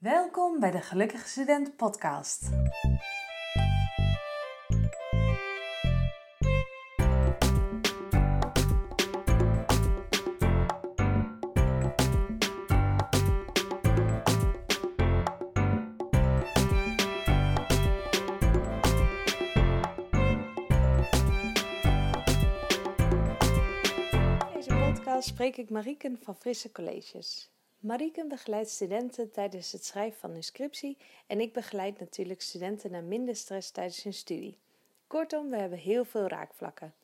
Welkom bij de Gelukkige Student Podcast. In deze podcast spreek ik Mariken van Frisse Colleges. Mariken begeleidt studenten tijdens het schrijven van hun scriptie en ik begeleid natuurlijk studenten naar minder stress tijdens hun studie. Kortom, we hebben heel veel raakvlakken.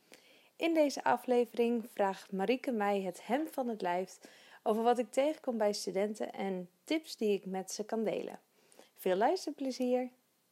In deze aflevering vraagt Marieke mij het hem van het lijf over wat ik tegenkom bij studenten en tips die ik met ze kan delen. Veel luisterplezier!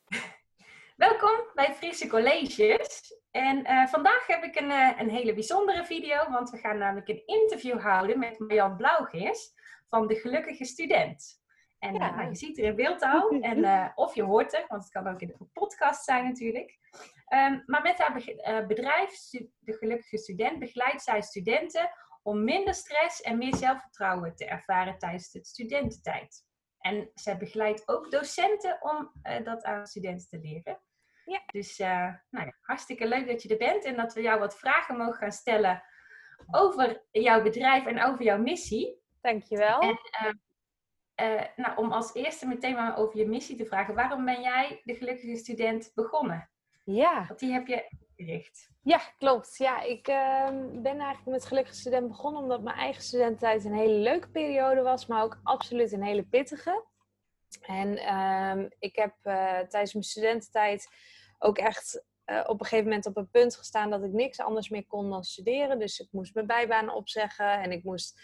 Welkom bij Friese Colleges. En eh, vandaag heb ik een, eh, een hele bijzondere video, want we gaan namelijk een interview houden met Marjan Blauwgeers van De Gelukkige Student. En Ja. eh, je ziet er in beeld al, en, eh, of je hoort er, want het kan ook in de podcast zijn natuurlijk. Ehm, maar met haar eh, bedrijf, De Gelukkige Student, begeleidt zij studenten om minder stress en meer zelfvertrouwen te ervaren tijdens de studententijd. En zij begeleidt ook docenten om dat aan studenten te leren. Ja. Dus nou ja, hartstikke leuk dat je er bent en dat we jou wat vragen mogen gaan stellen over jouw bedrijf en over jouw missie. Dankjewel. En eh, nou, om als eerste meteen maar over je missie te vragen. Waarom ben jij de gelukkige student begonnen? Ja, Want die heb je gericht. Ja, klopt. Ja, ik ehm, ben eigenlijk met Gelukkige Student begonnen omdat mijn eigen studententijd een hele leuke periode was, maar ook absoluut een hele pittige. En ehm, ik heb eh, tijdens mijn studententijd ook echt op een gegeven moment op een punt gestaan dat ik niks anders meer kon dan studeren. Dus ik moest mijn bijbaan opzeggen en ik moest,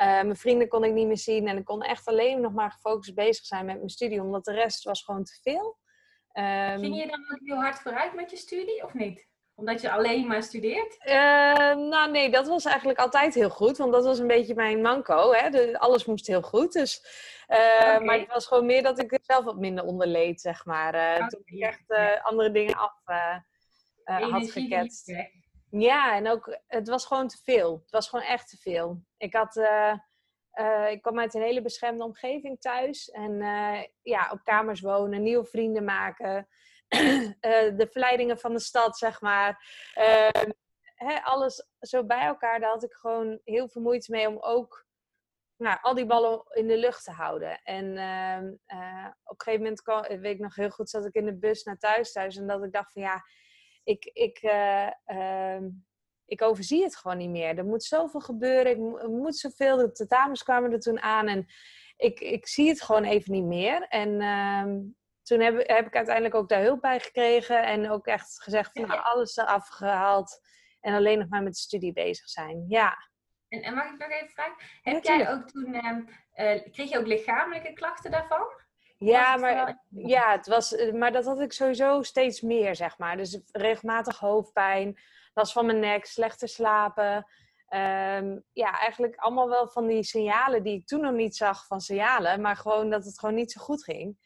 eh, mijn vrienden kon ik niet meer zien en ik kon echt alleen nog maar gefocust bezig zijn met mijn studie, omdat de rest was gewoon te veel. Ehm, Ging je dan ook heel hard vooruit met je studie of niet? Omdat je alleen maar studeert? Eh, nou nee, dat was eigenlijk altijd heel goed. Want dat was een beetje mijn manco. Hè? De- alles moest heel goed. Dus, eh. Maar het was gewoon meer dat ik er zelf wat minder onder leed, zeg maar. eh, toen ik echt andere dingen af had geketst. Ja, en ook, het was gewoon te veel. Het was gewoon echt te veel. Ik had, eh, eh, ik kwam uit een hele beschermde omgeving thuis. En eh, ja, op kamers wonen, nieuwe vrienden maken. de verleidingen van de stad, zeg maar. Eh, hè, alles zo bij elkaar, daar had ik gewoon heel veel moeite mee om ook nou, al die ballen in de lucht te houden. En ehm, eh, op een gegeven moment, kwam, weet ik nog heel goed, zat ik in de bus naar thuis thuis. En dat ik dacht van ja, ik, ik, eh, ehm, ik overzie het gewoon niet meer. Er moet zoveel gebeuren, ik mo- moet zoveel. De tentamens kwamen er toen aan en ik, ik zie het gewoon even niet meer. En ehm, toen heb, heb ik uiteindelijk ook daar hulp bij gekregen en ook echt gezegd van Ja. nou, alles eraf gehaald en alleen nog maar met de studie bezig zijn. Ja, En, en mag ik nog even vragen? Heb Ja, jij ook toen, ehm, eh, kreeg je ook lichamelijke klachten daarvan? Ja maar Ja, het was, eh, maar dat had ik sowieso steeds meer, zeg maar. Dus regelmatig hoofdpijn, last van mijn nek, slechter slapen. Ehm, ja, eigenlijk allemaal wel van die signalen die ik toen nog niet zag van signalen, maar gewoon dat het gewoon niet zo goed ging.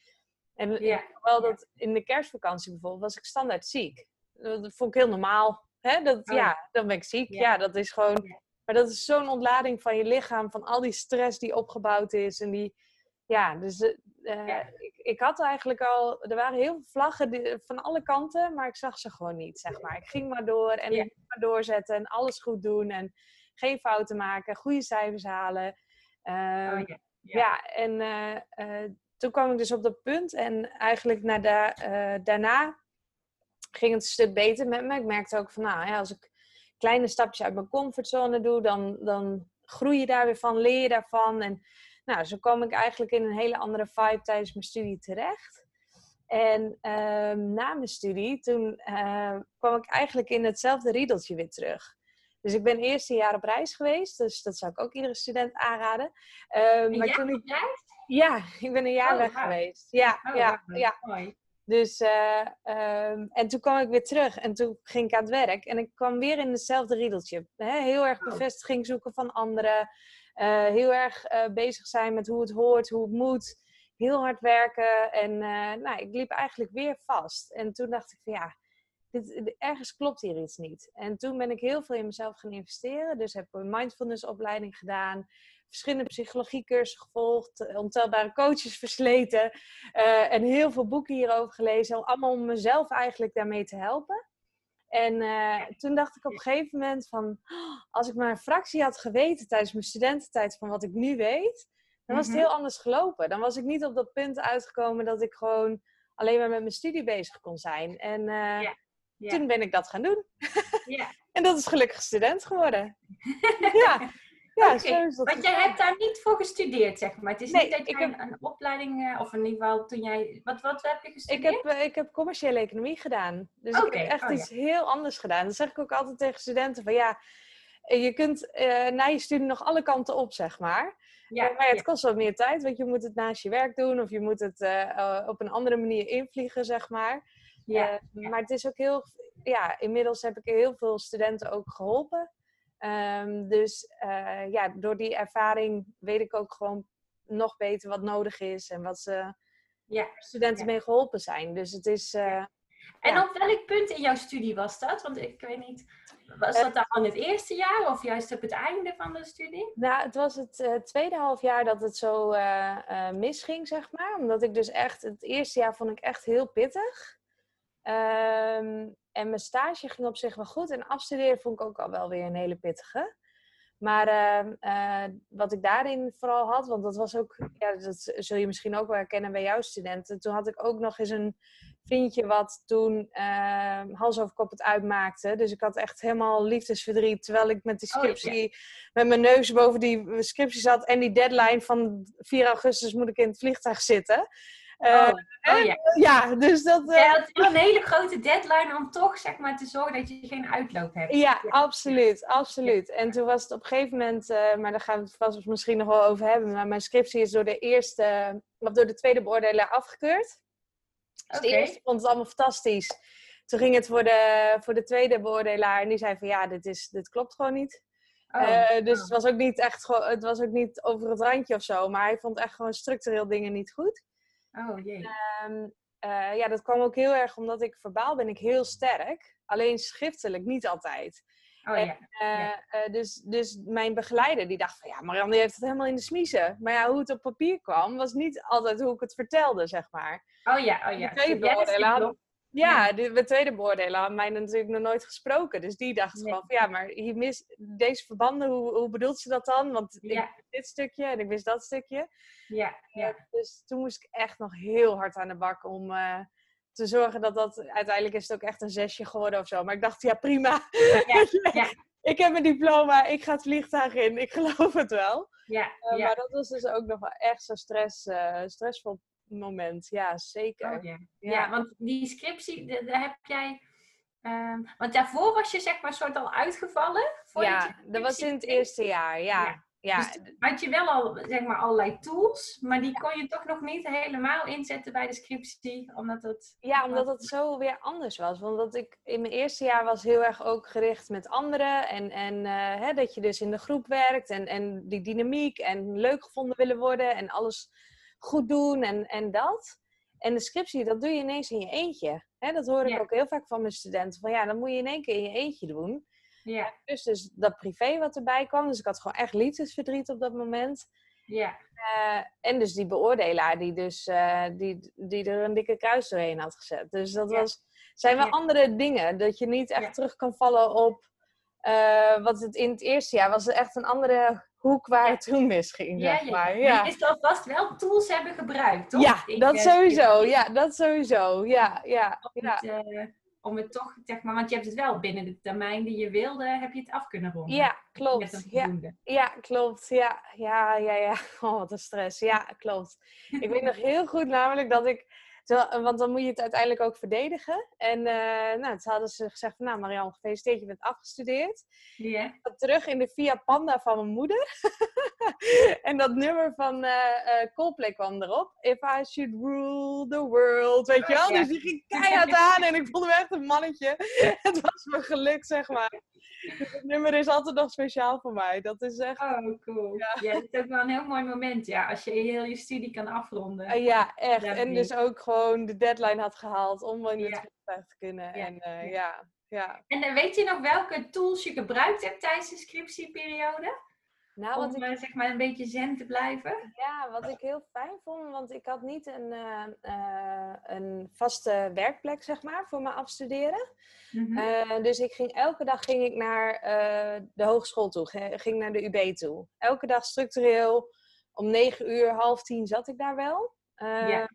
En Ja, wel dat in de kerstvakantie bijvoorbeeld was ik standaard ziek. Dat vond ik heel normaal. Hè? Dat, Oh. Ja, dan ben ik ziek. Ja. Ja, dat is gewoon. Maar dat is zo'n ontlading van je lichaam, van al die stress die opgebouwd is. En die, ja, dus eh, eh, Ja. ik, ik had eigenlijk al, er waren heel veel vlaggen die- van alle kanten, maar ik zag ze gewoon niet, zeg maar. Ik ging maar door en Ja. ik ging maar doorzetten en alles goed doen en geen fouten maken, goede cijfers halen. Ehm, Oh, ja. ja. en eh, toen kwam ik dus op dat punt. En eigenlijk na da- daarna ging het een stuk beter met me. Ik merkte ook van, nou ja, als ik kleine stapjes uit mijn comfortzone doe, dan, dan groei je daar weer van, leer je daarvan. En nou, zo kwam ik eigenlijk in een hele andere vibe tijdens mijn studie terecht. En ehm, na mijn studie, toen eh, kwam ik eigenlijk in hetzelfde riedeltje weer terug. Dus ik ben eerst een jaar op reis geweest, dus dat zou ik ook iedere student aanraden. Ehm, maar toen ik, ja, ik ben een jaar Oh, weg geweest. Ja, Oh, ja, ja. Mooi. Dus, eh, ehm, en toen kwam ik weer terug en toen ging ik aan het werk. En ik kwam weer in hetzelfde riedeltje. Hè? Heel erg bevestiging zoeken van anderen. Eh, heel erg eh, bezig zijn met hoe het hoort, hoe het moet. Heel hard werken. En eh, nou, ik liep eigenlijk weer vast. En toen dacht ik van ja, dit, ergens klopt hier iets niet. En toen ben ik heel veel in mezelf gaan investeren. Dus heb een mindfulness opleiding gedaan. verschillende psychologiecursussen gevolgd, ontelbare coaches versleten en heel veel boeken hierover gelezen. Allemaal om mezelf eigenlijk daarmee te helpen. En toen dacht ik op een gegeven moment van, als ik maar een fractie had geweten tijdens mijn studententijd van wat ik nu weet, dan was het mhm. heel anders gelopen. Dan was ik niet op dat punt uitgekomen dat ik gewoon alleen maar met mijn studie bezig kon zijn. En uh, toen ben ik dat gaan doen. Ja. en dat is gelukkig student geworden. ja. Ja, okay. Want jij hebt daar niet voor gestudeerd, zeg maar. Het is niet dat je heb... een, opleiding, uh, of in ieder geval toen jij... Wat, wat heb je gestudeerd? Ik heb, uh, ik heb commerciële economie gedaan. Dus ik heb echt oh, iets heel anders gedaan. Dat zeg ik ook altijd tegen studenten. Van ja, je kunt uh, na je studie nog alle kanten op, zeg maar. Ja, maar het kost wat meer tijd, want je moet het naast je werk doen of je moet het uh, op een andere manier invliegen, zeg maar. Ja, uh, Maar het is ook heel, ja, inmiddels heb ik heel veel studenten ook geholpen. Um, dus uh, ja, door die ervaring weet ik ook gewoon nog beter wat nodig is en wat ze ja. studenten mee geholpen zijn. Dus het is. En op welk punt in jouw studie was dat? Want ik weet niet. Was dat dan aan het eerste jaar of juist op het einde van de studie? Nou, het was het uh, tweede half jaar dat het zo uh, uh, misging, zeg maar. Omdat ik dus echt, het eerste jaar vond ik echt heel pittig. Um, en mijn stage ging op zich wel goed. En afstuderen vond ik ook al wel weer een hele pittige. Maar ehm, wat ik daarin vooral had, want dat was ook, ja, dat zul je misschien ook wel herkennen bij jouw studenten. Toen had ik ook nog eens een vriendje wat toen uh, hals over kop het uitmaakte. Dus ik had echt helemaal liefdesverdriet. Terwijl ik met die oh, scriptie, met mijn neus boven die scriptie zat. En die deadline van 4 augustus moet ik in het vliegtuig zitten. Uh, oh, ja. ja, dus dat... Ja, dat is een hele grote deadline om toch zeg maar te zorgen dat je geen uitloop hebt. Ja, absoluut, absoluut. En toen was het op een gegeven moment, maar daar gaan we het vast misschien nog wel over hebben, maar mijn scriptie is door de eerste, of door de tweede beoordelaar afgekeurd. Dus de eerste vond het allemaal fantastisch. Toen ging het voor de, voor de tweede beoordelaar en die zei van ja, dit, is, dit klopt gewoon niet. Oh, uh, dus oh. het was ook niet echt het was ook niet over het randje of zo, maar hij vond echt gewoon structureel dingen niet goed. Oh jee. Um, uh, ja, dat kwam ook heel erg omdat ik verbaal ben ik heel sterk, alleen schriftelijk niet altijd. Oh, en, ja. Uh, dus, dus mijn begeleider die dacht van ja, Marianne heeft het helemaal in de smiezen. Maar ja, hoe het op papier kwam, was niet altijd hoe ik het vertelde, zeg maar. Oh ja, oh ja. De tweede beoordelaar had, ja, de, de, tweede beoordelaar had mij natuurlijk nog nooit gesproken. Dus die dacht nee. van ja, maar hier mis, deze verbanden, hoe, hoe bedoelt ze dat dan? Want ik ja. dit stukje en ik wist dat stukje. Ja, ja. Uh, dus toen moest ik echt nog heel hard aan de bak om... Uh, te zorgen dat dat uiteindelijk is het ook echt een zesje geworden of zo. Maar ik dacht, ja, prima. Ja, ja. ik heb mijn diploma, ik ga het vliegtuig in, ik geloof het wel. Ja, uh, Maar dat was dus ook nog wel echt zo'n stress, uh, stressvol moment. Ja, zeker. Oh, ja. ja. want die scriptie, daar heb jij... Um, want daarvoor was je zeg maar soort al uitgevallen? Ja, dat was in het eerste jaar, ja. Ja. Dus had je wel al zeg maar allerlei tools, maar die kon je toch nog niet helemaal inzetten bij de scriptie, omdat het... Ja, omdat het zo weer anders was. Want dat ik in mijn eerste jaar was heel erg ook gericht met anderen en, en uh, hè, dat je dus in de groep werkt en, en die dynamiek en leuk gevonden willen worden en alles goed doen en, en dat. En de scriptie, dat doe je ineens in je eentje. Hè, dat hoor ik ook heel vaak van mijn studenten. Van ja, dan moet je in één keer in je eentje doen. Ja. Dus, dus dat privé wat erbij kwam. Dus ik had gewoon echt liefdesverdriet op dat moment. Ja. Uh, en dus die beoordelaar die, dus, uh, die, die er een dikke kruis doorheen had gezet. Dus dat was, zijn wel andere dingen. Dat je niet echt terug kan vallen op uh, wat het in het eerste jaar was. echt een andere hoek waar het toen misging, ja, zeg maar. Ja. Je is alvast wel tools hebben gebruikt, toch? Ja, dat sowieso. Ja, dat sowieso. Ja, ja. ja om het toch, zeg maar, want je hebt het wel binnen de termijn die je wilde, heb je het af kunnen ronden. Ja, klopt. Ja, ja, klopt. Ja, ja, ja, ja. Oh, wat een stress. Ja, klopt. ik weet nog heel goed namelijk dat ik want dan moet je het uiteindelijk ook verdedigen. En uh, nou, toen hadden ze gezegd van, nou Marianne, gefeliciteerd, je bent afgestudeerd. Terug in de Via Panda van mijn moeder. en dat nummer van uh, uh, Coldplay kwam erop. If I should rule the world, weet je wel? Dus die ging keihard aan en ik voelde me echt een mannetje. het was me geluk, zeg maar. Dus het nummer is altijd nog speciaal voor mij. Dat is echt... Oh, cool. Ja, ja het is ook wel een heel mooi moment, ja. Als je heel je studie kan afronden. ja, echt. En dus ook gewoon de deadline had gehaald om in het ja. te kunnen. En uh, ja, ja. En uh, weet je nog welke tools je gebruikt hebt tijdens de scriptieperiode? Nou, om ik, zeg maar een beetje zen te blijven? Ja, wat ik heel fijn vond, want ik had niet een, uh, een vaste werkplek, zeg maar, voor mijn afstuderen. Mm dus ik ging, elke dag ging ik naar de hogeschool toe, ging naar de UB toe. Elke dag structureel, om negen uur, half tien zat ik daar wel. Ja.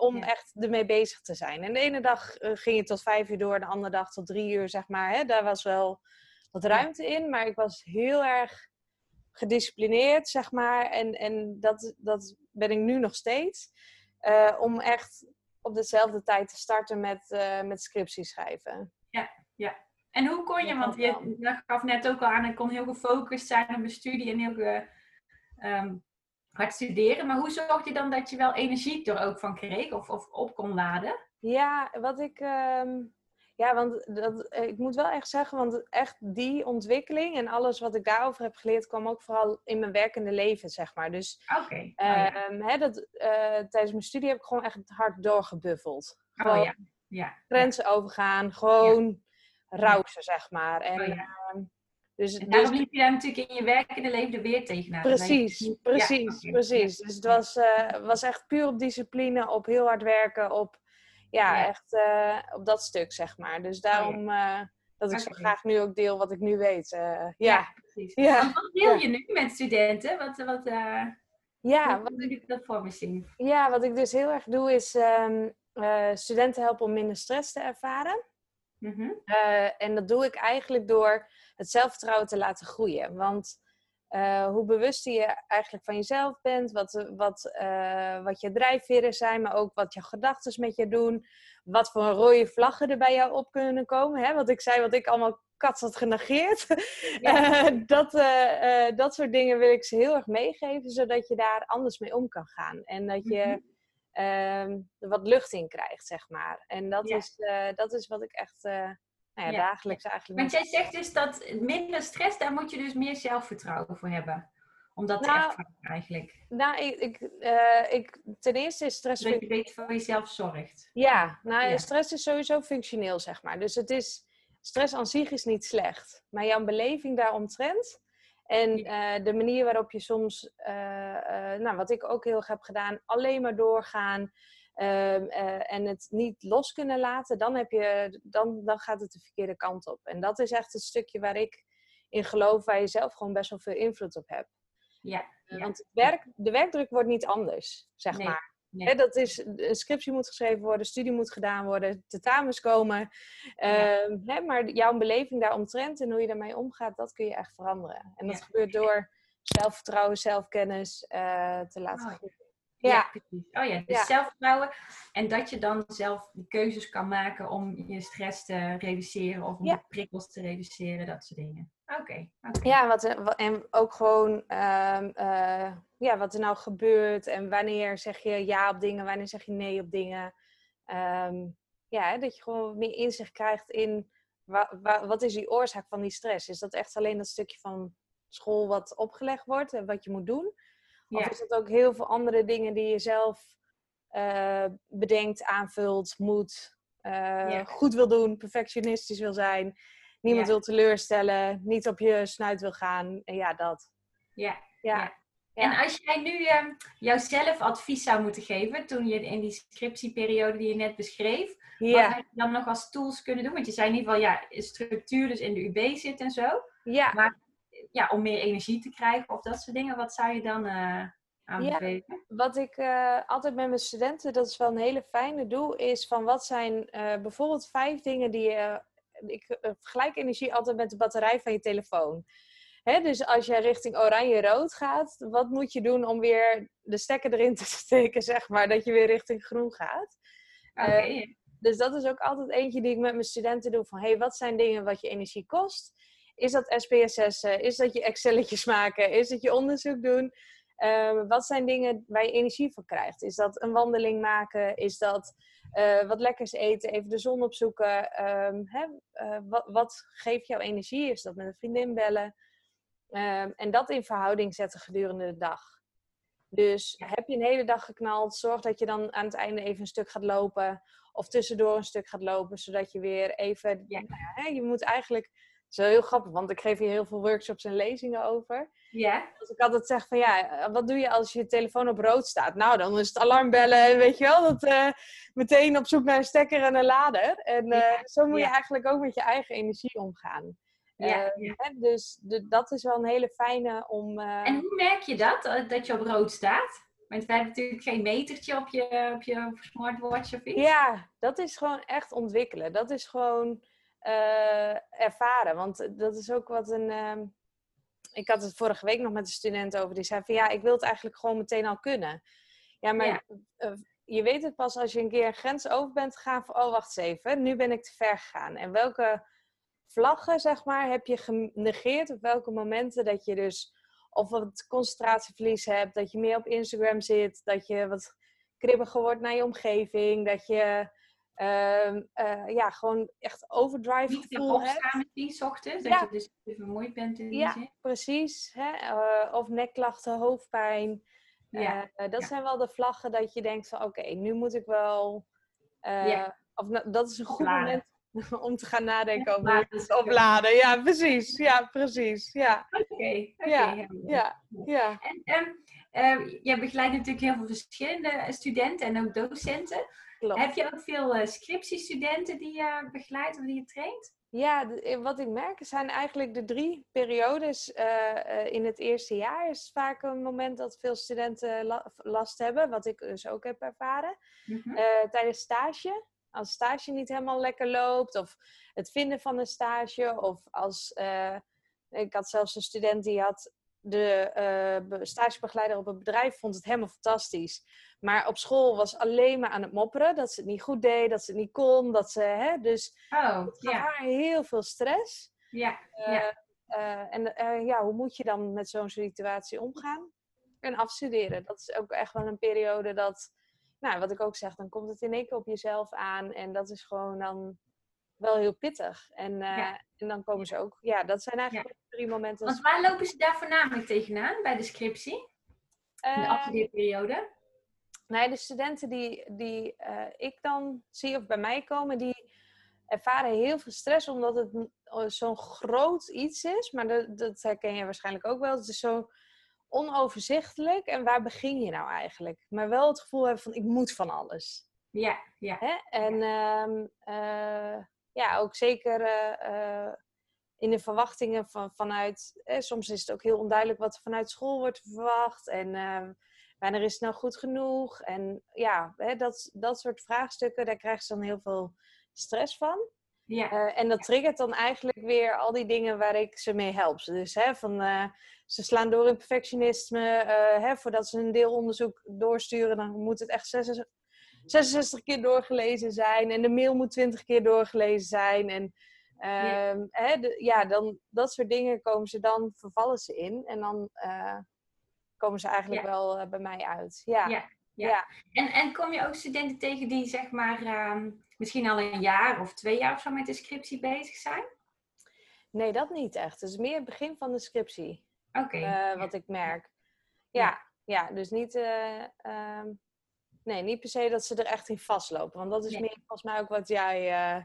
Om echt ermee bezig te zijn. En de ene dag ging het tot vijf uur door, de andere dag tot drie uur, zeg maar. Hè. Daar was wel wat ruimte in, maar ik was heel erg gedisciplineerd, zeg maar. En, en dat, dat ben ik nu nog steeds. Uh, om echt op dezelfde tijd te starten met, uh, met scriptie schrijven. Ja, ja. En hoe kon je, want je gaf net ook al aan, ik kon heel gefocust zijn op mijn studie en heel um, hard studeren. Maar hoe zorg je dan dat je wel energie er ook van kreeg of, of op kon laden? Ja, wat ik... Um ja, want dat, eh, ik moet wel echt zeggen, want echt die ontwikkeling en alles wat ik daarover heb geleerd, kwam ook vooral in mijn werkende leven, zeg maar. Dus okay. oh, ja. Ehm, dat, uh, tijdens mijn studie heb ik gewoon echt hard doorgebuffeld. Gewoon oh ja. ja. Grenzen overgaan, gewoon rausen, zeg maar. En, oh, ja. Dus, en daarom liep je daar natuurlijk in je werkende leven er weer tegenaan. Precies, precies, precies. Dus het was, uh, was echt puur op discipline, op heel hard werken, op ja, echt uh, op dat stuk, zeg maar. Dus daarom uh, dat ik zo graag nu ook deel wat ik nu weet. Ja. ja, precies. Ja. wat deel je nu met studenten? Wat, wat, ja, wat doe ik dat voor me zien? Ja, wat ik dus heel erg doe is um, studenten helpen om minder stress te ervaren. Mm -hmm. en dat doe ik eigenlijk door het zelfvertrouwen te laten groeien. Want uh, hoe bewuster je eigenlijk van jezelf bent, wat, wat, uh, wat je drijfveren zijn, maar ook wat je gedachten met je doen. Wat voor rode vlaggen er bij jou op kunnen komen. Hè? Wat ik zei, wat ik allemaal kat had genegeerd. Ja. uh, dat, dat soort dingen wil ik ze heel erg meegeven, zodat je daar anders mee om kan gaan. En dat je mm er wat lucht in krijgt, zeg maar. En dat, is, dat is wat ik echt nou ja, dagelijks eigenlijk. Want jij zegt dus dat minder stress, daar moet je dus meer zelfvertrouwen voor hebben. Om dat nou, te ervaren eigenlijk. Nou, ik, ik, uh, ik, ten eerste is stress... Dat je beter voor jezelf zorgt. Ja, nou stress is sowieso functioneel, zeg maar. Dus het is, stress aan zich is niet slecht. Maar jouw beleving daaromtrent... En uh, de manier waarop je soms, uh, nou, wat ik ook heel erg heb gedaan, alleen maar doorgaan. Ehm, eh, en het niet los kunnen laten, dan, heb je, dan, dan gaat het de verkeerde kant op. En dat is echt het stukje waar ik in geloof, waar je zelf gewoon best wel veel invloed op hebt. Ja, Want het werk, de werkdruk wordt niet anders, zeg maar. Nee. dat is, een scriptie moet geschreven worden, studie moet gedaan worden, tentamens komen. Uh, maar jouw beleving daaromtrent en hoe je daarmee omgaat, dat kun je echt veranderen. En dat gebeurt door zelfvertrouwen, zelfkennis uh, te laten oh, groeien. Ja. precies. Oh ja, dus zelfvertrouwen. En dat je dan zelf de keuzes kan maken om je stress te reduceren of om de prikkels te reduceren, dat soort dingen. Oké. Ja, wat, en ook gewoon um, uh, ja, wat er nou gebeurt en wanneer zeg je ja op dingen, wanneer zeg je nee op dingen. Um, ja, dat je gewoon meer inzicht krijgt in wa, wa, wat is die oorzaak van die stress. Is dat echt alleen dat stukje van school wat opgelegd wordt en wat je moet doen? Of is het ook heel veel andere dingen die je zelf uh, bedenkt, aanvult, moet, uh, goed wil doen, perfectionistisch wil zijn, niemand wil teleurstellen, niet op je snuit wil gaan. En ja, dat. Ja. ja. En als jij nu uh, jouzelf advies zou moeten geven, toen je in die scriptieperiode die je net beschreef, wat had je dan nog als tools kunnen doen? Want je zei in ieder geval, ja, structuur dus in de UB zit en zo. Ja. Maar ja, om meer energie te krijgen of dat soort dingen. Wat zou je dan uh, aanbevelen? Ja, wat ik uh, altijd met mijn studenten, dat is wel een hele fijne doe, is van wat zijn uh, bijvoorbeeld vijf dingen die je... ik vergelijk energie altijd met de batterij van je telefoon. Hè, dus als je richting oranje-rood gaat, wat moet je doen om weer de stekker erin te steken, zeg maar, dat je weer richting groen gaat? Okay. dus dat is ook altijd eentje die ik met mijn studenten doe. Van, hey, wat zijn dingen wat je energie kost? Is dat SPSS'en? Is dat je Excelletjes maken? Is dat je onderzoek doen? Ehm, wat zijn dingen waar je energie van krijgt? Is dat een wandeling maken? Is dat uh, wat lekkers eten? Even de zon opzoeken? Um, hè? Uh, wat, wat, geeft jouw energie? Is dat met een vriendin bellen? Um, en dat in verhouding zetten gedurende de dag. Dus heb je een hele dag geknald, zorg dat je dan aan het einde even een stuk gaat lopen. Of tussendoor een stuk gaat lopen, zodat je weer even. Ja. Nou ja, je moet eigenlijk is wel heel grappig, want ik geef hier heel veel workshops en lezingen over. Ja. Als ik altijd zeg van ja, wat doe je als je telefoon op rood staat? Nou, dan is het alarmbellen en weet je wel, dat eh, meteen op zoek naar een stekker en een lader. En eh, zo moet je eigenlijk ook met je eigen energie omgaan. Ja, Eh, hè, dus de- dat is wel een hele fijne om. eh, En hoe merk je dat, eh, dat je op rood staat? Want wij hebben natuurlijk geen metertje op je, op je smartwatch of iets. Ja, dat is gewoon echt ontwikkelen. Dat is gewoon eh, ervaren. Want dat is ook wat een. ehm, ik had het vorige week nog met een student over. Die zei van ja, ik wil het eigenlijk gewoon meteen al kunnen. Ja, maar Ja. eh, je weet het pas als je een keer een grens over bent gegaan. Van oh, wacht eens even. Nu ben ik te ver gegaan. En welke vlaggen, zeg maar, heb je genegeerd? Op welke momenten dat je dus. Of wat concentratieverlies hebt, dat je meer op Instagram zit, dat je wat kribbiger wordt naar je omgeving. Dat je ehm, eh, ja, gewoon echt overdrive Niet gevoel hebt. met die ochtends, dat je dus te vermoeid bent in die Ja, zin. precies. Hè? eh, of nekklachten, hoofdpijn. Ja, Eh, dat ja. zijn wel de vlaggen dat je denkt van oké, nu moet ik wel... Ja. Of nou, dat is een goed moment om te gaan nadenken over het opladen. Ja, precies. Ja, precies. Ja, Oké, oké. Ja, ja, ja. En ehm, eh, jij begeleidt natuurlijk heel veel verschillende studenten en ook docenten. Klopt. Heb je ook veel eh, scriptiestudenten die je begeleidt of die je traint? Ja, eh, wat ik merk zijn eigenlijk de drie periodes. eh, in het eerste jaar is vaak een moment dat veel studenten la- last hebben, wat ik dus ook heb ervaren. Mhm. Tijdens stage, als stage niet helemaal lekker loopt, of het vinden van een stage, of als ik had zelfs een student die had de eh, be- stagebegeleider op het bedrijf vond het helemaal fantastisch. Maar op school was alleen maar aan het mopperen dat ze het niet goed deed, dat ze het niet kon, dat ze, hè, dus Oh, het gaf ja, haar heel veel stress. ja, Eh, ja. eh, en ja, hoe moet je dan met zo'n situatie omgaan? En afstuderen. Dat is ook echt wel een periode dat, nou, wat ik ook zeg, dan komt het in één keer op jezelf aan. En dat is gewoon dan wel heel pittig. En, eh, Ja. en dan komen ze ook, ja, dat zijn eigenlijk drie momenten. Want waar lopen ze daar voornamelijk tegenaan bij de scriptie? In de Eh, afstudeerperiode? Nee, de studenten die, die eh, ik dan zie of bij mij komen, die ervaren heel veel stress omdat het zo'n groot iets is. Maar dat, dat herken je waarschijnlijk ook wel. Het is zo onoverzichtelijk. En waar begin je nou eigenlijk? Maar wel het gevoel hebben van ik moet van alles. Ja, ja. Hè? En ehm, eh, ja, ook zeker eh, eh, in de verwachtingen van, vanuit... eh, soms is het ook heel onduidelijk wat er vanuit school wordt verwacht. En ehm, wanneer is het nou goed genoeg? En ja, hè, dat, dat soort vraagstukken, daar krijgen ze dan heel veel stress van. ja. En dat triggert dan eigenlijk weer al die dingen waar ik ze mee help. Dus hè, van, ze slaan door in perfectionisme. hè, voordat ze een deelonderzoek doorsturen, dan moet het echt 66, 66 keer doorgelezen zijn. En de mail moet 20 keer doorgelezen zijn. En Ja. ehm, hè, de- ja, dan, dat soort dingen komen ze dan, vervallen ze in. En dan eh, komen ze eigenlijk Ja. wel eh, bij mij uit. Ja. Ja, ja. En, en kom je ook studenten tegen die zeg maar ehm, misschien al een jaar of twee jaar of zo met de scriptie bezig zijn? Nee, dat niet echt. Het is meer het begin van de scriptie. Oké. eh, wat ik merk. Ja. Ja, ja, dus niet, eh, ehm, nee, niet per se dat ze er echt in vastlopen. Want dat is Nee. meer volgens mij ook wat jij eh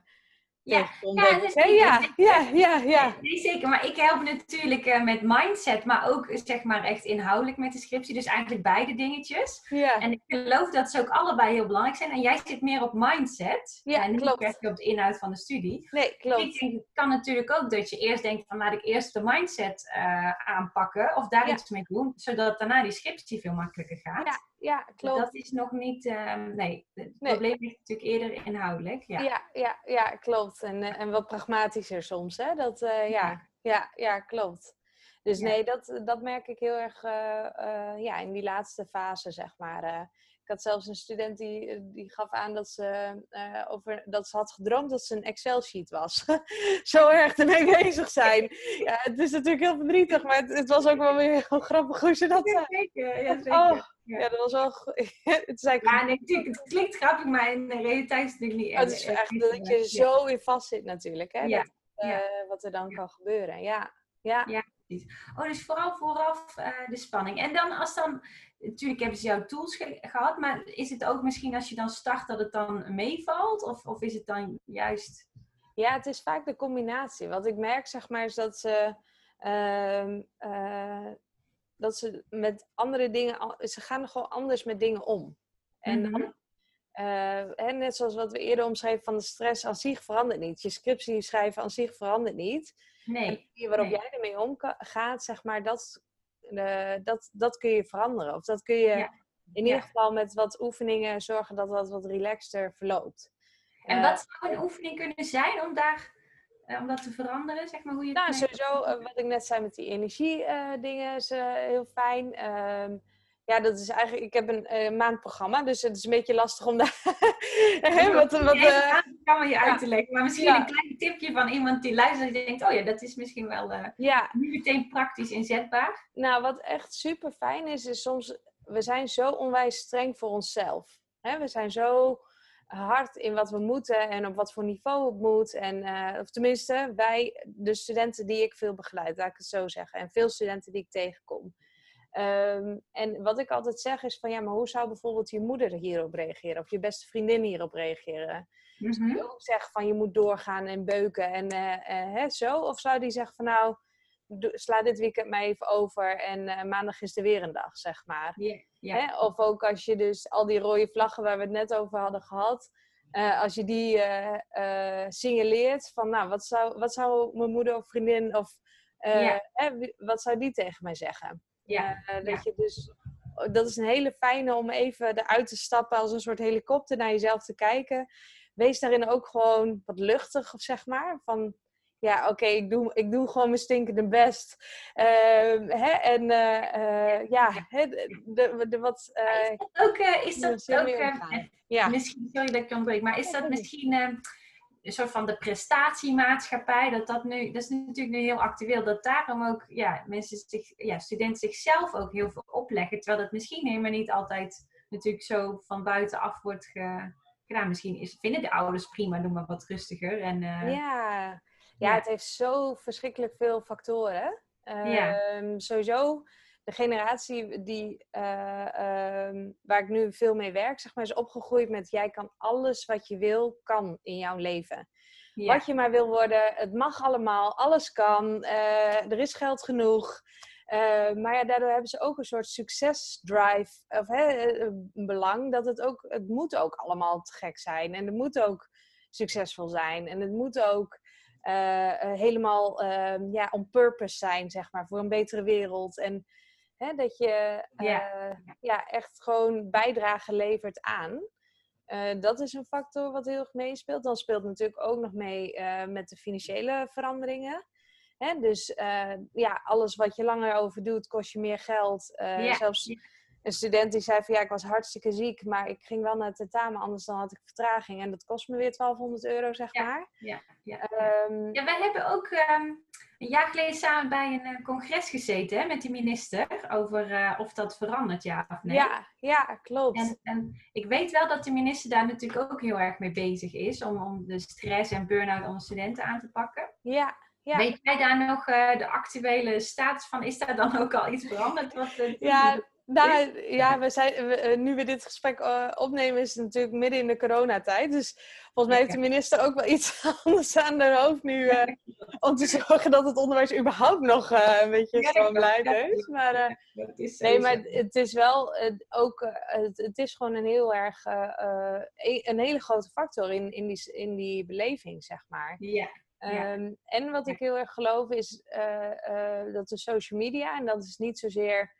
Ja, ja, ik, ja, ja, ja, ja. Nee, zeker. Maar ik help natuurlijk eh, met mindset, maar ook zeg maar echt inhoudelijk met de scriptie. Dus eigenlijk beide dingetjes. Ja, En ik geloof dat ze ook allebei heel belangrijk zijn. En jij zit meer op mindset. Ja, en niet klopt. per se op de inhoud van de studie. nee, Ik klopt. denk, het kan natuurlijk ook dat je eerst denkt van laat ik eerst de mindset eh, aanpakken. Of daar Ja. iets mee doen. Zodat daarna die scriptie veel makkelijker gaat. Ja, ja, klopt. Dat is nog niet, ehm, nee, het Nee. probleem ligt natuurlijk eerder inhoudelijk. Ja. Ja, ja, ja, klopt. En, eh, en wat pragmatischer soms, hè? Dat, eh, ja, ja, ja, klopt. Dus Ja. nee, dat, dat merk ik heel erg eh, ja, in die laatste fase, zeg maar. Eh. ik had zelfs een student die, die gaf aan dat ze, eh, over, dat ze had gedroomd dat ze een Excel-sheet was. Zo erg ermee bezig zijn. Ja, het is natuurlijk heel verdrietig, maar het, het was ook wel weer heel grappig hoe ze dat zei. zeker. Ja, zeker. Oh, Ja. ja, dat was wel... het is eigenlijk Ja, nee, het klinkt grappig, maar in de realiteit is het natuurlijk niet Oh, het is echt dat je zo in vast zit natuurlijk. Hè? Ja, Dat, eh, ja. Wat er dan kan gebeuren. Ja, ja. Ja. Oh, dus vooral vooraf eh, de spanning. En dan als dan, natuurlijk hebben ze jouw tools ge- gehad, maar is het ook misschien als je dan start dat het dan meevalt? Of, of is het dan juist Ja, het is vaak de combinatie. Wat ik merk, zeg maar, is dat ze, ehm, eh, dat ze met andere dingen, ze gaan gewoon anders met dingen om. En dan, Mhm. eh, net zoals wat we eerder omschreven van de stress aan zich verandert niet. Je scriptie schrijven aan zich verandert niet. En de Nee. manier waarop nee. jij ermee omgaat, zeg maar, dat, eh, dat, dat kun je veranderen. Of dat kun je Ja. in Ja. ieder geval met wat oefeningen zorgen dat dat wat relaxter verloopt. En Eh, wat zou een oefening kunnen zijn om, daar, eh, om dat te veranderen? Zeg maar hoe je Nou, sowieso, wat ik net zei met die energie-dingen is eh, heel fijn. Ehm, ja, dat is eigenlijk, ik heb een eh, maandprogramma, dus het is een beetje lastig om daar wat, wat, eh, aan kan je uit te leggen. Maar misschien Ja. een klein tipje van iemand die luistert die denkt, oh ja, dat is misschien wel eh, ja, niet meteen praktisch inzetbaar. nou, wat echt super fijn is, is soms, we zijn zo onwijs streng voor onszelf. Hè? We zijn zo hard in wat we moeten en op wat voor niveau het moet. En, eh, of tenminste, wij, de studenten die ik veel begeleid, laat ik het zo zeggen. En veel studenten die ik tegenkom. Ehm, en wat ik altijd zeg is van ja, maar hoe zou bijvoorbeeld je moeder hierop reageren? Of je beste vriendin hierop reageren? Zou Mhm. die ook zeggen van je moet doorgaan en beuken en eh, eh, hè, zo? Of zou die zeggen van nou, sla dit weekend maar even over en eh, maandag is er weer een dag, zeg maar. Hè? Of ook als je dus al die rode vlaggen waar we het net over hadden gehad, eh, als je die eh, signaleert van nou, wat zou, wat zou mijn moeder of vriendin of eh, wat zou die tegen mij zeggen? Ja. Eh, dat ja. je dus, dat is een hele fijne om even eruit te stappen als een soort helikopter naar jezelf te kijken. Wees daarin ook gewoon wat luchtig, zeg maar. Van ja, oké, ik, doe, ik doe gewoon mijn stinkende best. Ehm, hè, en eh, eh, ja, hè, de, de, de wat. Is dat ook, is dat ook ja. misschien, sorry dat ik ontbreek, maar is dat misschien eh, een soort van de prestatiemaatschappij, dat dat nu, dat is natuurlijk nu heel actueel, dat daarom ook ja, mensen zich, ja, studenten zichzelf ook heel veel opleggen, terwijl dat misschien helemaal niet altijd natuurlijk zo van buitenaf wordt ge- gedaan. Misschien is, vinden de ouders prima, doe maar wat rustiger. En, eh, Ja. ja, Ja. het heeft zo verschrikkelijk veel factoren. Ja. Ehm, Sowieso, de generatie die, eh, ehm, waar ik nu veel mee werk, zeg maar, is opgegroeid met jij kan alles wat je wil, kan in jouw leven. ja. Wat je maar wil worden, het mag allemaal, alles kan, eh, er is geld genoeg. Eh, maar ja, daardoor hebben ze ook een soort succesdrive, of hè, belang dat het ook, het moet ook allemaal te gek zijn. En het moet ook succesvol zijn. En het moet ook helemaal ehm, ja, on purpose zijn, zeg maar, voor een betere wereld. En hè, dat je Ja. eh, ja, echt gewoon bijdrage levert aan. Eh, dat is een factor wat heel erg meespeelt. Dan speelt natuurlijk ook nog mee eh, met de financiële veranderingen. Hè? Dus ja, alles wat je langer over doet, kost je meer geld. Ja, Zelfs. Een student die zei van ja, ik was hartstikke ziek, maar ik ging wel naar het tentamen, anders dan had ik vertraging. En dat kost me weer 1200 euro, zeg Ja. maar. Ja, ja. Ehm, Ja, wij hebben ook ehm, een jaar geleden samen bij een eh, congres gezeten hè, met de minister over eh, of dat verandert, ja of nee. ja, ja, klopt. En, en ik weet wel dat de minister daar natuurlijk ook heel erg mee bezig is om, om de stress en burn-out onder studenten aan te pakken. ja, ja. Weet jij daar nog eh, de actuele status van? Is daar dan ook al iets veranderd? Wat, Ja, nou, ja we zijn, we, eh, nu we dit gesprek eh, opnemen, is het natuurlijk midden in de coronatijd. Dus volgens mij heeft de minister ook wel iets anders aan haar hoofd nu. eh, om te zorgen dat het onderwijs überhaupt nog een beetje stroomlijnd ja. is. Maar, nee, maar het is wel ook. het, het is gewoon een heel erg. e- een hele grote factor in, in, die, in die beleving, zeg maar. Ja, Ja. Ehm, en wat ik heel erg geloof is dat de social media, en dat is niet zozeer,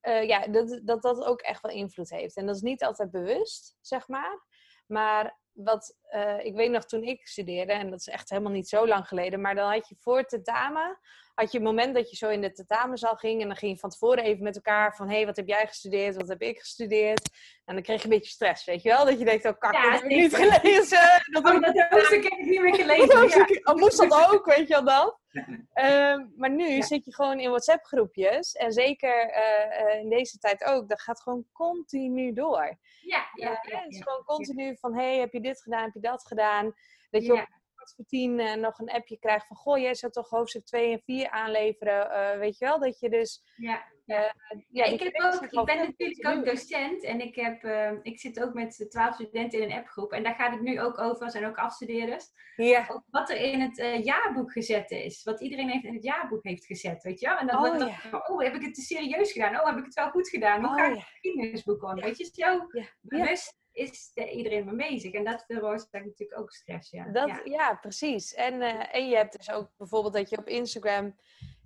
eh, ja, dat, dat dat ook echt wel invloed heeft. En dat is niet altijd bewust, zeg maar. Maar wat, eh, ik weet nog toen ik studeerde, en dat is echt helemaal niet zo lang geleden, maar dan had je voor het tentamen, had je het moment dat je zo in de tentamenzaal ging en dan ging je van tevoren even met elkaar van, hé, hey, wat heb jij gestudeerd, wat heb ik gestudeerd? En dan kreeg je een beetje stress, weet je wel? Dat je denkt, oh kak, Ja, dat heb ik niet gelezen. Dat Oh, dat hoofdstuk heb ik niet meer gelezen. Ja. oh, moest dat ook, weet je wel dat? Ehm, maar nu Ja. zit je gewoon in WhatsApp-groepjes. En zeker eh, eh, in deze tijd ook. Dat gaat gewoon continu door. Ja, ja, het is gewoon continu van... hey, heb je dit gedaan? Heb je dat gedaan? Dat je Ja. op kwart voor tien eh, nog een appje krijgt van... goh, jij zou toch hoofdstuk 2 en 4 aanleveren? Eh, weet je wel? Dat je dus Ja, ja. ja ik, heb ook, ik ben natuurlijk ook docent en ik, heb, uh, ik zit ook met twaalf studenten in een appgroep. En daar gaat het nu ook over, zijn ook afstudeerders. Ja. wat er in het uh, jaarboek gezet is. Wat iedereen heeft in het jaarboek heeft gezet, weet je wel? En dan oh, wordt ja. oh, heb ik het te serieus gedaan? Oh, heb ik het wel goed gedaan? Hoe oh, ga ik het geschiedenisboek om? Weet je, zo bewust is iedereen mee bezig. En dat veroorzaakt natuurlijk ook stress, ja. Dat, ja. precies. En, uh, en je hebt dus ook bijvoorbeeld dat je op Instagram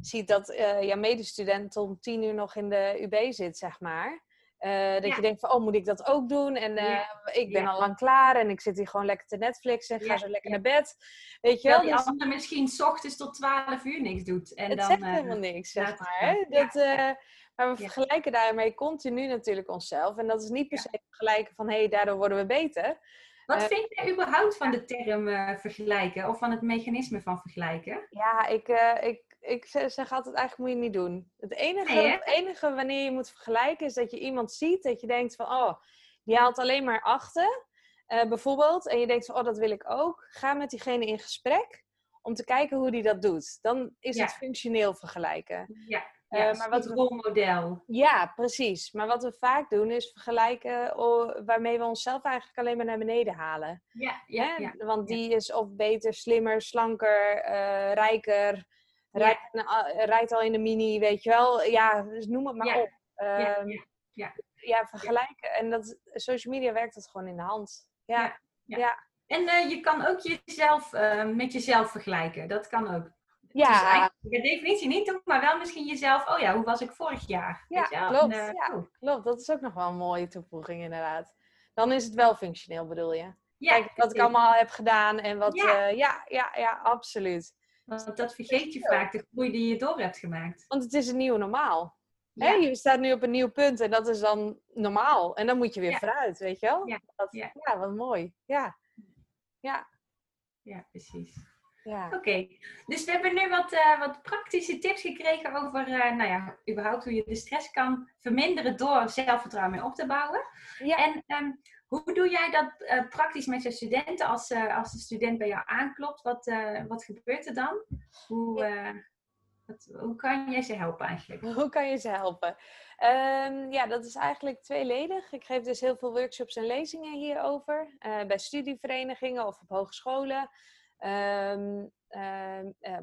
ziet dat uh, jouw medestudent om tien uur nog in de UB zit, zeg maar. Uh, dat je denkt van, oh, moet ik dat ook doen? En uh, ik ben al lang klaar en ik zit hier gewoon lekker te Netflix en ga zo lekker naar bed. Weet je wel? Die dus... ander misschien s ochtends tot 12 uur niks doet. En het dan, zegt helemaal niks, zeg maar. Dat, maar we vergelijken daarmee continu natuurlijk onszelf. En dat is niet per se vergelijken van, hé, hey, daardoor worden we beter. Wat vind je überhaupt van de term vergelijken? Of van het mechanisme van vergelijken? Ja, ik, ik ik zeg altijd, eigenlijk moet je het niet doen. Het enige, het enige wanneer je moet vergelijken is dat je iemand ziet dat je denkt van, oh, die haalt alleen maar achten, uh, bijvoorbeeld. En je denkt van, oh, dat wil ik ook. Ga met diegene in gesprek om te kijken hoe die dat doet. Dan is het functioneel vergelijken. Ja. Uh, maar wat rolmodel. Ja, precies. Maar wat we vaak doen is vergelijken waarmee we onszelf eigenlijk alleen maar naar beneden halen. Ja, ja, ja. Want die is of beter, slimmer, slanker, uh, rijker, Rijdt, rijdt, al in de mini, weet je wel. Ja, dus noem het maar op. Um, ja, ja, vergelijken. En dat, social media werkt dat gewoon in de hand. Ja. ja. En uh, je kan ook jezelf uh, met jezelf vergelijken. Dat kan ook. Ja. Dus per definitie niet doen, maar wel misschien jezelf. Oh ja, hoe was ik vorig jaar? Ja, klopt. En, uh, ja, oh. klopt. Dat is ook nog wel een mooie toevoeging inderdaad. Dan is het wel functioneel, bedoel je? Ja, Kijk, wat ik allemaal heb gedaan en wat... Ja, ja, ja, ja, absoluut. Want dat vergeet je vaak, de groei die je door hebt gemaakt. Want het is een nieuw normaal. Ja. je staat nu op een nieuw punt en dat is dan normaal. En dan moet je weer vooruit, weet je wel? Ja. ja. wat mooi. Ja. Ja, ja precies. Ja. Oké, dus we hebben nu wat, uh, wat praktische tips gekregen over, uh, nou ja, überhaupt hoe je de stress kan verminderen door zelfvertrouwen mee op te bouwen. Ja. En um, hoe doe jij dat uh, praktisch met je studenten als, als de student bij jou aanklopt? Wat, wat gebeurt er dan? Hoe, wat, hoe kan jij ze helpen eigenlijk? Hoe kan je ze helpen? Um, ja, dat is eigenlijk tweeledig. Ik geef dus heel veel workshops en lezingen hierover. bij studieverenigingen of op hogescholen. Um,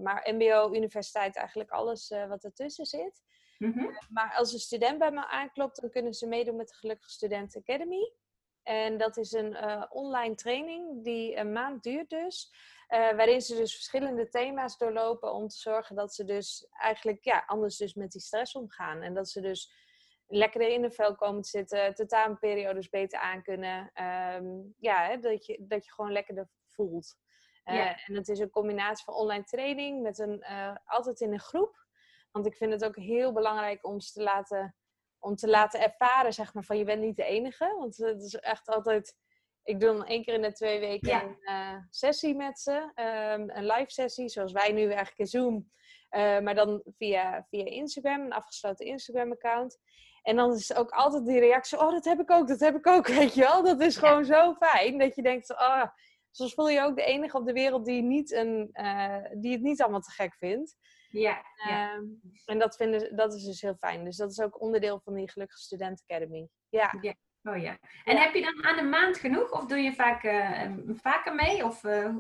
maar MBO, universiteit, eigenlijk alles wat ertussen zit. Mm -hmm. maar als een student bij me aanklopt, dan kunnen ze meedoen met de Gelukkige Student Academy. En dat is een uh, online training die een maand duurt dus. Uh, waarin ze dus verschillende thema's doorlopen om te zorgen dat ze dus eigenlijk ja, anders dus met die stress omgaan. En dat ze dus lekker in de vel komen te zitten, tentamenperiodes beter aan kunnen. Um, ja, hè, dat, je, dat je gewoon lekkerder voelt. Uh, En het is een combinatie van online training met een, altijd in een groep. Want ik vind het ook heel belangrijk om ze te laten om te laten ervaren, zeg maar, van je bent niet de enige. Want het is echt altijd... Ik doe dan één keer in de twee weken een uh, sessie met ze. Um, een live sessie, zoals wij nu eigenlijk in Zoom. Uh, maar dan via, via Instagram, een afgesloten Instagram-account. En dan is ook altijd die reactie, oh, dat heb ik ook, dat heb ik ook, weet je wel. Dat is gewoon zo fijn, dat je denkt, oh, soms voel je ook de enige op de wereld die, niet een, uh, die het niet allemaal te gek vindt. Ja, ja. Ehm, en dat, vinden, dat is dus heel fijn. Dus dat is ook onderdeel van die Gelukkige Student Academy. Ja. ja. Oh ja. En heb je dan aan een maand genoeg? Of doe je vaak uh, vaker mee? Of, uh,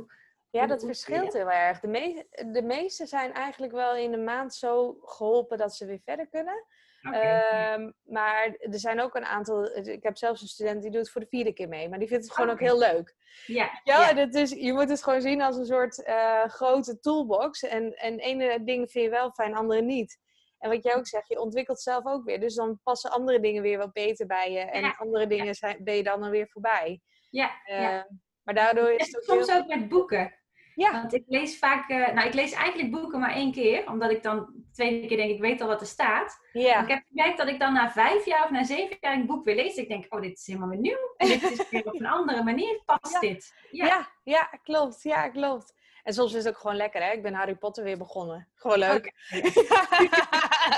ja, dat verschilt heel erg. De, me de meeste zijn eigenlijk wel in een maand zo geholpen dat ze weer verder kunnen. Ehm, maar er zijn ook een aantal. Ik heb zelfs een student die doet het voor de vierde keer mee, maar die vindt het gewoon ook heel leuk. Ja. Ja, Dat is, je moet het gewoon zien als een soort uh, grote toolbox. En, en ene dingen vind je wel fijn, andere niet. En wat jij ook zegt, je ontwikkelt zelf ook weer. Dus dan passen andere dingen weer wat beter bij je. En andere dingen zijn, ben je dan alweer voorbij. Ja. Uh, maar daardoor is het ook soms ook met boeken. Ja. Want ik lees vaak, uh, nou ik lees eigenlijk boeken maar één keer, omdat ik dan de tweede keer denk ik weet al wat er staat. Ja. Ik heb gemerkt dat ik dan na vijf jaar of na zeven jaar een boek weer lees. Ik denk, oh dit is helemaal weer nieuw. En dit is weer op een andere manier past dit. Ja. ja. Ja, klopt. Ja, klopt. En soms is het ook gewoon lekker, hè? Ik ben Harry Potter weer begonnen. Gewoon leuk.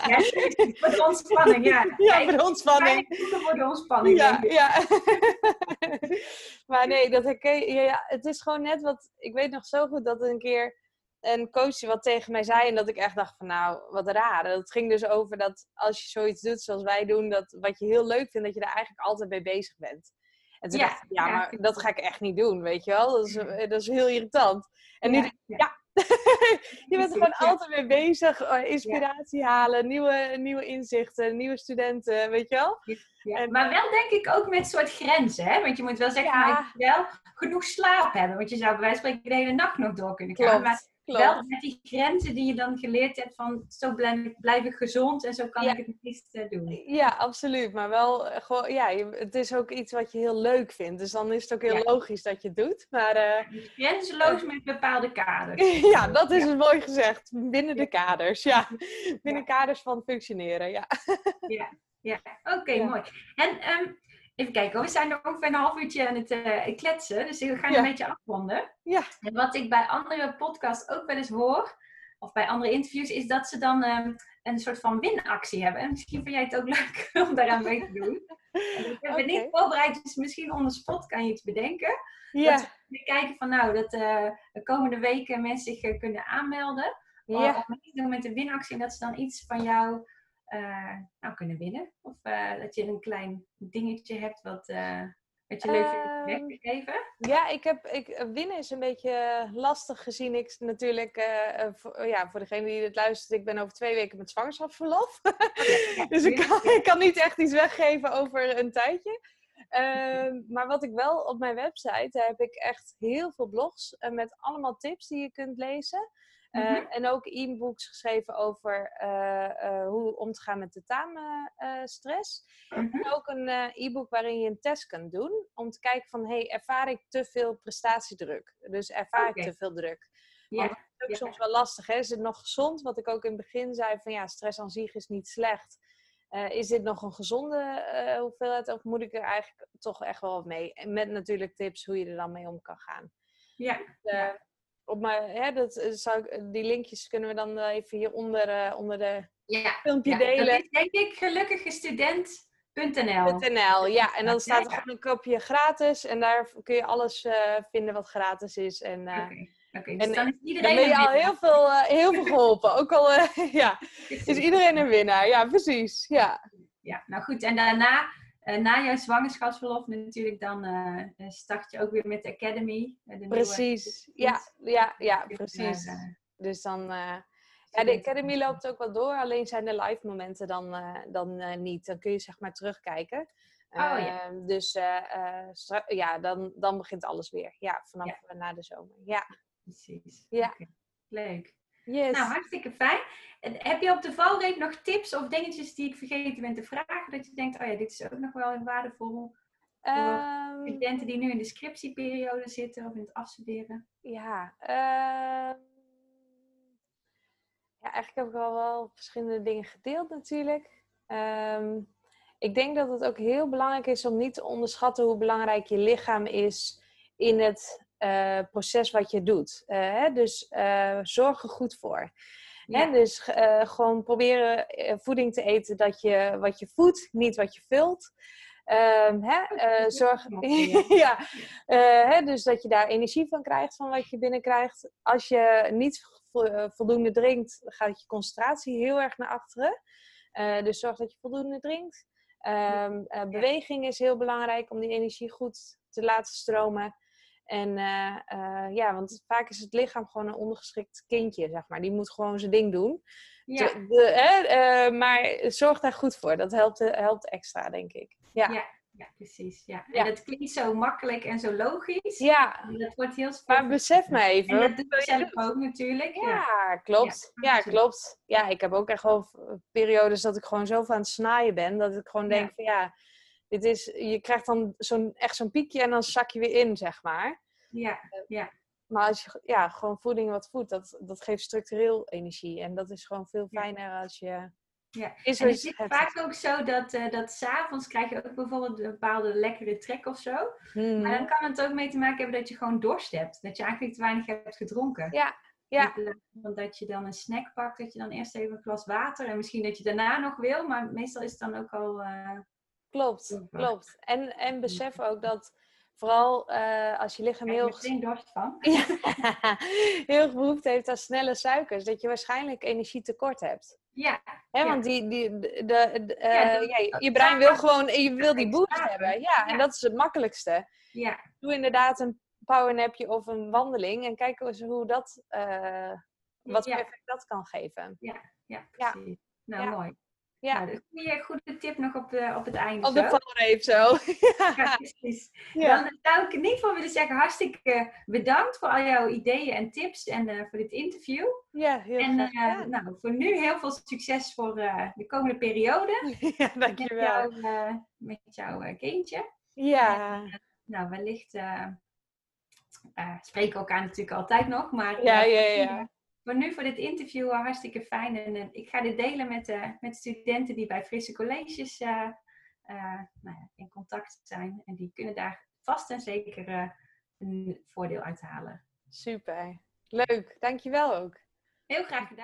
ja, voor de ontspanning, ja. Ja, voor de ontspanning. Voor de ontspanning. Ja, ja. maar nee, dat ik, ja, het is gewoon net wat... Ik weet nog zo goed dat een keer een coach die wat tegen mij zei en dat ik echt dacht van nou, wat raar. Dat ging dus over dat als je zoiets doet zoals wij doen, dat wat je heel leuk vindt, dat je daar eigenlijk altijd mee bezig bent. En toen Ja, dacht ik, ja, maar dat ga ik echt niet doen, weet je wel. Dat is, dat is heel irritant. En nu Ja, denk ik, ja. ja, je bent er gewoon altijd mee bezig. eh, Inspiratie halen, nieuwe, nieuwe inzichten, nieuwe studenten, weet je wel. Ja, En, maar wel denk ik ook met soort grenzen, hè? Want je moet wel zeggen, Ja. maar je moet wel genoeg slaap hebben. Want je zou bij wijze van spreken de hele nacht nog door kunnen gaan. Maar Klopt, wel met die grenzen die je dan geleerd hebt van zo blijf, ik- blijf ik gezond en zo kan Ja. ik het beste doen. Ja, absoluut. Maar wel eh, gewoon, ja, het is ook iets wat je heel leuk vindt. Dus dan is het ook heel Ja. logisch dat je het doet. Maar eh, Dus grenzeloos met bepaalde kaders. ja, dat is het mooi gezegd. Binnen de kaders, ja. Binnen kaders van functioneren, ja. Ja, oké, Ja. mooi. En ehm, even kijken, we zijn nog ongeveer een half uurtje aan het eh, kletsen, dus we gaan Ja. een beetje afronden. Ja. En wat ik bij andere podcasts ook wel eens hoor, of bij andere interviews, is dat ze dan ehm, een soort van winactie hebben. En misschien vind jij het ook leuk om daaraan mee te doen. En ik heb het niet voorbereid, dus misschien on the spot kan je iets bedenken. Ja, We kijken van nou, dat eh, de komende weken mensen zich eh, kunnen aanmelden. Ja. of mee doen met de winactie en dat ze dan iets van jou nou, kunnen winnen. Of eh, dat je een klein dingetje hebt wat, eh, wat je leuk vindt weg Ehm, te geven. ja ik heb, ik, eh, winnen is een beetje lastig gezien ik natuurlijk, eh, eh, voor, ja, voor degene die dit luistert, ik ben over twee weken met zwangerschapsverlof. Ja, Dus ik kan, ik kan niet echt iets weggeven over een tijdje. Ehm, maar wat ik wel op mijn website, daar heb ik echt heel veel blogs eh, met allemaal tips die je kunt lezen. Eh, Mhm. En ook e-books geschreven over eh, eh, hoe om te gaan met tentamenstress. Mhm. En ook een e-book waarin je een test kunt doen. Om te kijken van, hey, ervaar ik te veel prestatiedruk? Dus ervaar ik te veel druk? Ja, Want dat is ook ja. soms wel lastig. Hè? Is het nog gezond? Wat ik ook in het begin zei, van ja, stress aan zich is niet slecht. Is dit nog een gezonde hoeveelheid? Of moet ik er eigenlijk toch echt wel mee? Met natuurlijk tips hoe je er dan mee om kan gaan. ja. Ja. Op mijn, hè, dat, eh, zou ik, die linkjes kunnen we dan eh, even hieronder eh, onder de ja. filmpje ja. delen. Dat is denk ik gelukkigestudent.nl. .nl, ja. En dan staat er gewoon een kopje gratis. En daar kun je alles eh, vinden wat gratis is. En eh, dus en- dan is dan iedereen ben je al heel veel, eh, heel veel geholpen. Ook al eh, ja, is iedereen een winnaar. Ja, precies. Ja, Ja, nou goed. En daarna, eh, na jouw zwangerschapsverlof natuurlijk, dan eh, start je ook weer met de Academy. eh, nieuwe- precies. Ja, ja, ja, precies. eh, Dus dan... eh, ja, de Academy loopt ook wel door. Alleen zijn de live momenten dan, eh, dan eh, niet. Dan kun je zeg maar terugkijken. Oh, ja. Ehm, Dus eh, eh, ja, dan, dan begint alles weer. Ja, vanaf Ja. eh, na de zomer. Ja, Precies. Ja. Leuk. Yes. Nou, hartstikke fijn. En heb je op de valreep nog tips of dingetjes die ik vergeten ben te vragen? Dat je denkt, oh ja, dit is ook nog wel waardevol. Ehm, Studenten die nu in de scriptieperiode zitten of in het afstuderen. Ja, ehm, ja, eigenlijk heb ik al wel verschillende dingen gedeeld natuurlijk. Ehm, ik denk dat het ook heel belangrijk is om niet te onderschatten hoe belangrijk je lichaam is in het eh, proces wat je doet. Eh, hè? Dus eh, zorg er goed voor. Hè? Dus gewoon proberen voeding te eten dat je wat je voedt, niet wat je vult. Ehm, hè? zorg, ja, hè, dus dat je daar energie van krijgt van wat je binnenkrijgt. Als je niet vo- voldoende drinkt, gaat je concentratie heel erg naar achteren. Dus zorg dat je voldoende drinkt. Ehm, eh, beweging is heel belangrijk om die energie goed te laten stromen. En eh, eh, ja, want vaak is het lichaam gewoon een ondergeschikt kindje, zeg maar. Die moet gewoon zijn ding doen. Ja, De- de- hè, eh, maar zorg daar goed voor. Dat helpt, helpt extra, denk ik. Ja, Ja. ja precies. Ja. En dat klinkt zo makkelijk en zo logisch. ja. Dat wordt heel maar besef me even. En dat doe je zelf ook natuurlijk. Ja. Klopt. Ja, klopt. Ja, ik heb ook echt wel periodes dat ik gewoon zo aan het snaaien ben. Dat ik gewoon denk van ja, dit is, je krijgt dan zo'n, echt zo'n piekje en dan zak je weer in, zeg maar. Ja. ja. Maar als je ja, gewoon voeding wat voedt, dat, dat geeft structureel energie. En dat is gewoon veel Ja. fijner als je... Ja. Is En het is vaak ook zo dat, eh dat s'avonds krijg je ook bijvoorbeeld een bepaalde lekkere trek of zo. Maar dan kan het ook mee te maken hebben dat je gewoon dorst hebt. Dat je eigenlijk te weinig hebt gedronken. Ja, ja. Van dat je dan een snack pakt, dat je dan eerst even een glas water en misschien dat je daarna nog wil, maar meestal is het dan ook al. eh, Klopt, klopt. En, en besef ook dat Vooral uh, als je lichaam heel... geen dorst van. ja, heel behoefte heeft aan snelle suikers. Dat je waarschijnlijk energietekort hebt. Ja. Hè, ja. Want die, die, de, de, uh, Ja, ja, dat- je, brein wil gewoon, je wil die boost hebben. hebben. Ja, en dat is het makkelijkste. Ja, Doe inderdaad een powernapje of een wandeling en kijk eens hoe dat, eh, wat voor effect dat kan geven. ja, Ja. precies. Nou, mooi. Ja, Nou, een goede, goede tip nog op, de, op het einde. op de valreep zo. Ja, precies. Ja. Dan zou ik in ieder geval willen zeggen hartstikke bedankt voor al jouw ideeën en tips en eh, voor dit interview. Ja, heel en eh, gedaan. nou, voor nu heel veel succes voor eh, de komende periode Ja, met, dankjewel. jou, eh, met jouw eh, kindje. Ja, Nou, wellicht eh eh, spreken we elkaar natuurlijk altijd nog, maar ja, eh, ja, ja. Voor nu voor dit interview hartstikke fijn. En eh, ik ga dit delen met, eh, met studenten die bij Frisse Colleges eh, nou ja, in contact zijn. En die kunnen daar vast en zeker een voordeel uit halen. Super. Leuk, dankjewel ook. Heel graag gedaan.